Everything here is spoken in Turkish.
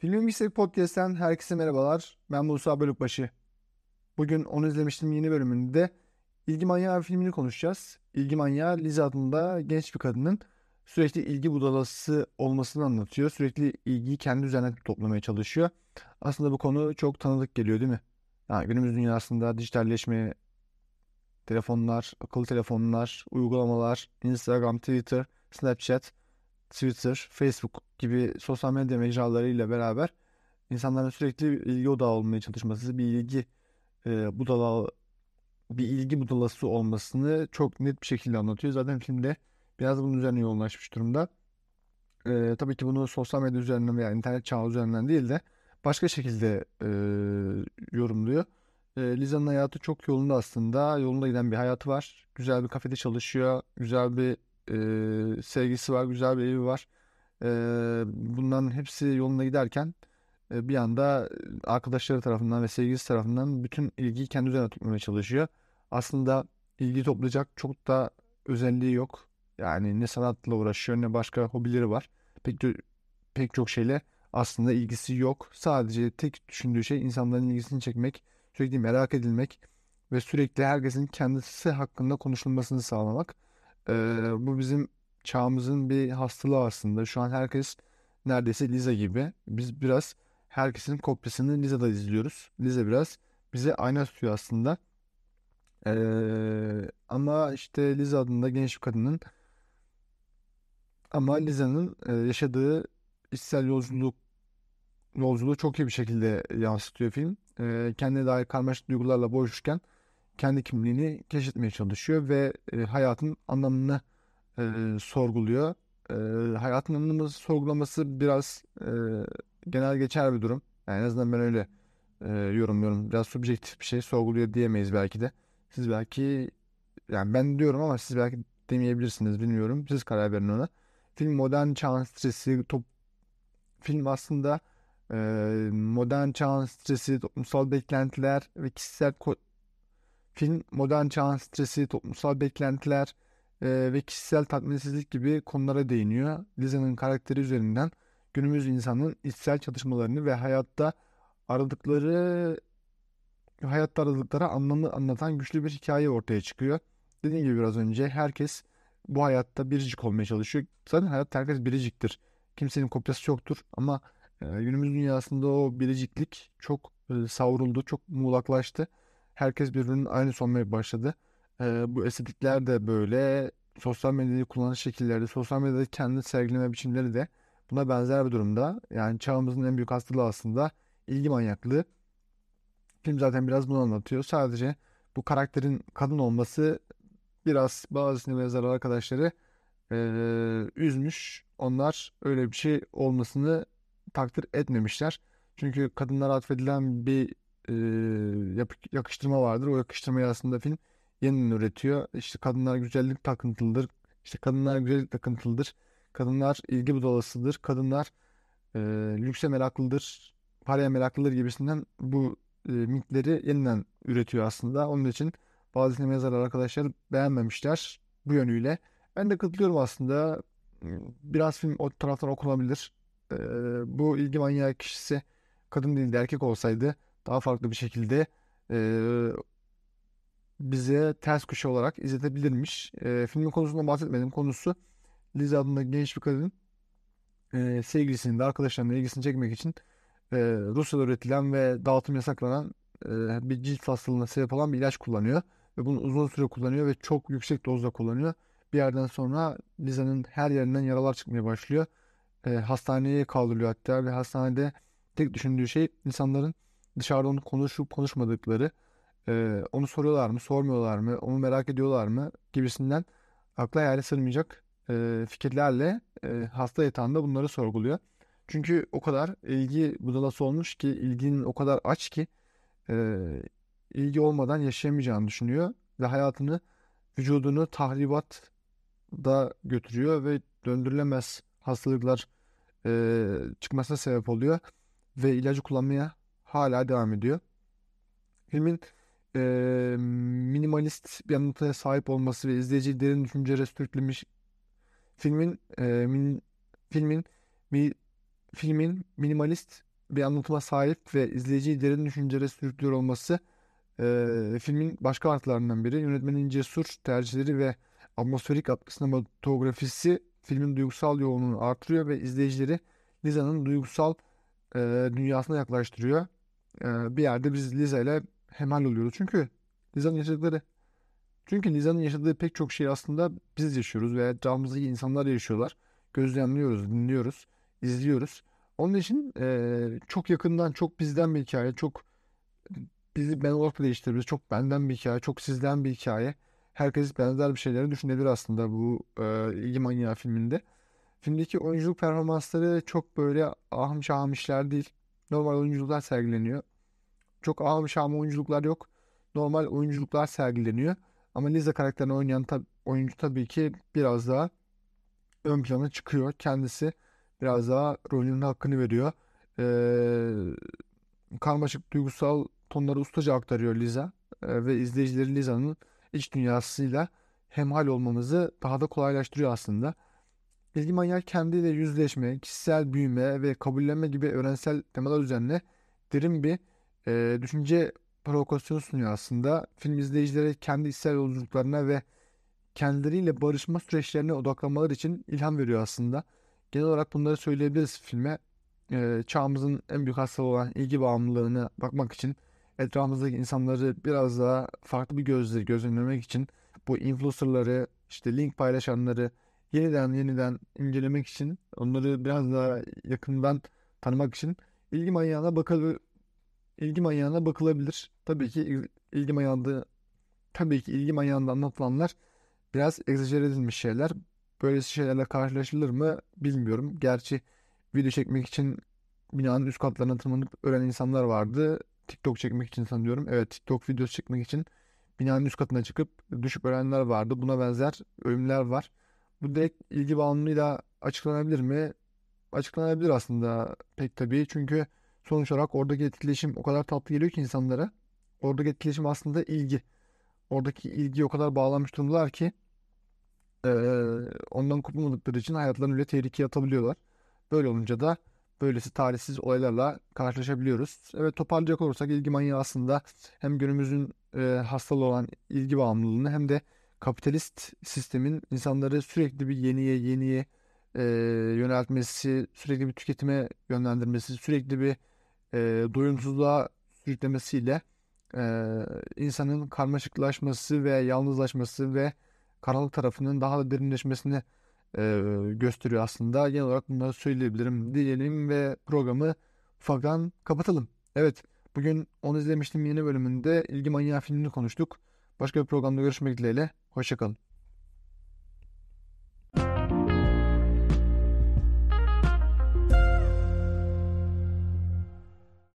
Filmin Bilgisayar Podcast'ten herkese merhabalar. Ben Musa Bölükbaşı. Bugün onu izlemiştim yeni bölümünde İlgi Manyağı filmini konuşacağız. İlgi Manyağı Liz adında genç bir kadının sürekli ilgi budalası olmasını anlatıyor. Sürekli ilgiyi kendi üzerine toplamaya çalışıyor. Aslında bu konu çok tanıdık geliyor değil mi? Yani günümüz dünyasında dijitalleşme, telefonlar, akıllı telefonlar, uygulamalar, Instagram, Twitter, Snapchat, Twitter, Facebook gibi sosyal medya mecralarıyla beraber insanların sürekli ilgi odağı olmaya çalışması, bir ilgi e, budala bir ilgi budalası olmasını çok net bir şekilde anlatıyor. Zaten filmde biraz bunun üzerine yoğunlaşmış durumda. E, tabii ki bunu sosyal medya üzerinden veya internet çağı üzerinden değil de başka şekilde e, yorumluyor. E, Liza'nın hayatı çok yolunda aslında. Yolunda giden bir hayatı var. Güzel bir kafede çalışıyor. Güzel bir sevgisi var. Güzel bir evi var. Bunların hepsi yolunda giderken bir anda arkadaşları tarafından ve sevgilisi tarafından bütün ilgiyi kendi üzerine tutmaya çalışıyor. Aslında ilgi toplayacak çok da özelliği yok. Yani ne sanatla uğraşıyor ne başka hobileri var. Pek, pek çok şeyle aslında ilgisi yok. Sadece tek düşündüğü şey insanların ilgisini çekmek, sürekli merak edilmek ve sürekli herkesin kendisi hakkında konuşulmasını sağlamak. Ee, bu bizim çağımızın bir hastalığı aslında. Şu an herkes neredeyse Liza gibi. Biz biraz herkesin kopyasını Liza'da izliyoruz. Liza biraz bize ayna tutuyor aslında. Ee, ama işte Liza adında genç bir kadının ama Liza'nın yaşadığı içsel yolculuk yolculuğu çok iyi bir şekilde yansıtıyor film. E, kendine dair karmaşık duygularla boğuşurken kendi kimliğini keşfetmeye çalışıyor ve e, hayatın anlamını e, sorguluyor. E, hayatın anlamını sorgulaması biraz e, genel geçer bir durum. Yani en azından ben öyle e, yorumluyorum. Biraz subjektif bir şey sorguluyor diyemeyiz belki de. Siz belki yani ben diyorum ama siz belki demeyebilirsiniz bilmiyorum. Siz karar verin ona. Film modern çağın stresi, top, film aslında e, modern çağın stresi, toplumsal beklentiler ve kişisel film modern çağın stresi, toplumsal beklentiler e, ve kişisel tatminsizlik gibi konulara değiniyor. Liza'nın karakteri üzerinden günümüz insanın içsel çatışmalarını ve hayatta aradıkları hayatta aradıkları anlamı anlatan güçlü bir hikaye ortaya çıkıyor. Dediğim gibi biraz önce herkes bu hayatta biricik olmaya çalışıyor. Zaten hayatta herkes biriciktir. Kimsenin kopyası yoktur ama e, günümüz dünyasında o biriciklik çok e, savruldu, çok muğlaklaştı. Herkes birbirinin aynı olmaya başladı. E, bu estetikler de böyle. Sosyal medyayı kullanış şekilleri, sosyal medyada kendi sergileme biçimleri de buna benzer bir durumda. Yani çağımızın en büyük hastalığı aslında ilgi manyaklığı. Film zaten biraz bunu anlatıyor. Sadece bu karakterin kadın olması biraz bazı sinema yazar arkadaşları e, üzmüş. Onlar öyle bir şey olmasını takdir etmemişler. Çünkü kadınlara atfedilen bir e, yakıştırma vardır. O yakıştırmayı aslında film yeniden üretiyor. İşte kadınlar güzellik takıntılıdır. İşte kadınlar güzellik takıntılıdır. Kadınlar ilgi budalasıdır. Kadınlar e, lükse meraklıdır. Paraya meraklıdır gibisinden bu e, mitleri yeniden üretiyor aslında. Onun için bazı sinema yazarlar arkadaşlar beğenmemişler bu yönüyle. Ben de katılıyorum aslında. Biraz film o taraftan okunabilir. E, bu ilgi manyağı kişisi kadın değil de erkek olsaydı daha farklı bir şekilde e, bize ters köşe olarak izletebilirmiş. E, filmin konusundan bahsetmedim. Konusu Liz adında genç bir kadın e, sevgilisinin de arkadaşlarının ilgisini çekmek için e, Rusya'da üretilen ve dağıtım yasaklanan e, bir cilt hastalığına sebep olan bir ilaç kullanıyor. Ve bunu uzun süre kullanıyor ve çok yüksek dozda kullanıyor. Bir yerden sonra Liza'nın her yerinden yaralar çıkmaya başlıyor. E, hastaneye kaldırılıyor hatta ve hastanede tek düşündüğü şey insanların dışarıda onu konuşup konuşmadıkları, e, onu soruyorlar mı, sormuyorlar mı, onu merak ediyorlar mı gibisinden akla hayale sığmayacak e, fikirlerle e, hasta yatağında bunları sorguluyor. Çünkü o kadar ilgi budalası olmuş ki, ilginin o kadar aç ki e, ilgi olmadan yaşayamayacağını düşünüyor ve hayatını, vücudunu tahribat da götürüyor ve döndürülemez hastalıklar e, çıkmasına sebep oluyor ve ilacı kullanmaya hala devam ediyor. Filmin e, minimalist bir anlatıya sahip olması ve izleyiciyi derin düşüncelere sürüklemiş filmin e, min, filmin mi, filmin minimalist bir anlatıma sahip ve izleyiciyi derin düşüncelere sürüklüyor olması e, filmin başka artılarından biri. Yönetmenin cesur tercihleri ve atmosferik sinematografisi filmin duygusal yoğunluğunu artırıyor ve izleyicileri Liza'nın duygusal e, dünyasına yaklaştırıyor. E, bir yerde biz Liza ile hemhal oluyoruz. Çünkü Liza'nın yaşadıkları çünkü Liza'nın yaşadığı pek çok şey aslında biz yaşıyoruz ve etrafımızdaki insanlar yaşıyorlar. Gözlemliyoruz, dinliyoruz, izliyoruz. Onun için e, çok yakından, çok bizden bir hikaye, çok bizi ben olarak değiştirebilir. Çok benden bir hikaye, çok sizden bir hikaye. Herkes benzer bir şeyleri düşünebilir aslında bu e, İlgi Manyağı filminde. Filmdeki oyunculuk performansları çok böyle ahım şahım işler değil. Normal oyunculuklar sergileniyor. Çok ahım şahım oyunculuklar yok. Normal oyunculuklar sergileniyor. Ama Liza karakterini oynayan tab oyuncu tabii ki biraz daha ön plana çıkıyor. Kendisi biraz daha rolünün hakkını veriyor. Ee, karmaşık duygusal tonları ustaca aktarıyor Liza. Ee, ve izleyicileri Liza'nın iç dünyasıyla hemhal olmamızı daha da kolaylaştırıyor aslında. İlgi manyak kendiyle yüzleşme, kişisel büyüme ve kabullenme gibi öğrensel temalar üzerine derin bir e, düşünce provokasyonu sunuyor aslında. Film izleyicilere kendi içsel yolculuklarına ve kendileriyle barışma süreçlerine odaklanmaları için ilham veriyor aslında. Genel olarak bunları söyleyebiliriz filme. Ee, çağımızın en büyük hastalığı olan ilgi bağımlılığına bakmak için etrafımızdaki insanları biraz daha farklı bir gözle gözlemlemek için bu influencerları işte link paylaşanları yeniden yeniden incelemek için onları biraz daha yakından tanımak için ilgi manyağına bakıl ilgi manyağına bakılabilir. Tabii ki ilgi manyağında tabii ki ilgi manyağında anlatılanlar biraz egzajere edilmiş şeyler. Böylesi şeylerle karşılaşılır mı bilmiyorum. Gerçi video çekmek için binanın üst katlarına tırmanıp ölen insanlar vardı. TikTok çekmek için sanıyorum. Evet TikTok videosu çekmek için binanın üst katına çıkıp düşüp ölenler vardı. Buna benzer ölümler var. Bu direkt ilgi bağımlılığıyla açıklanabilir mi? Açıklanabilir aslında pek tabii. Çünkü sonuç olarak oradaki etkileşim o kadar tatlı geliyor ki insanlara. Oradaki etkileşim aslında ilgi. Oradaki ilgi o kadar bağlanmış durumdalar ki e, ondan kopamadıkları için hayatlarını öyle tehlikeye atabiliyorlar. Böyle olunca da böylesi talihsiz olaylarla karşılaşabiliyoruz. Evet toparlayacak olursak ilgi manyağı aslında hem günümüzün e, hastalığı olan ilgi bağımlılığını hem de kapitalist sistemin insanları sürekli bir yeniye yeniye e, yöneltmesi, sürekli bir tüketime yönlendirmesi, sürekli bir e, doyumsuzluğa sürüklemesiyle e, insanın karmaşıklaşması ve yalnızlaşması ve karanlık tarafının daha da derinleşmesini e, gösteriyor aslında. Genel olarak bunları söyleyebilirim diyelim ve programı ufaktan kapatalım. Evet, bugün onu izlemiştim yeni bölümünde İlgi Manyağı filmini konuştuk. Başka bir programda görüşmek dileğiyle. Hoşçakalın.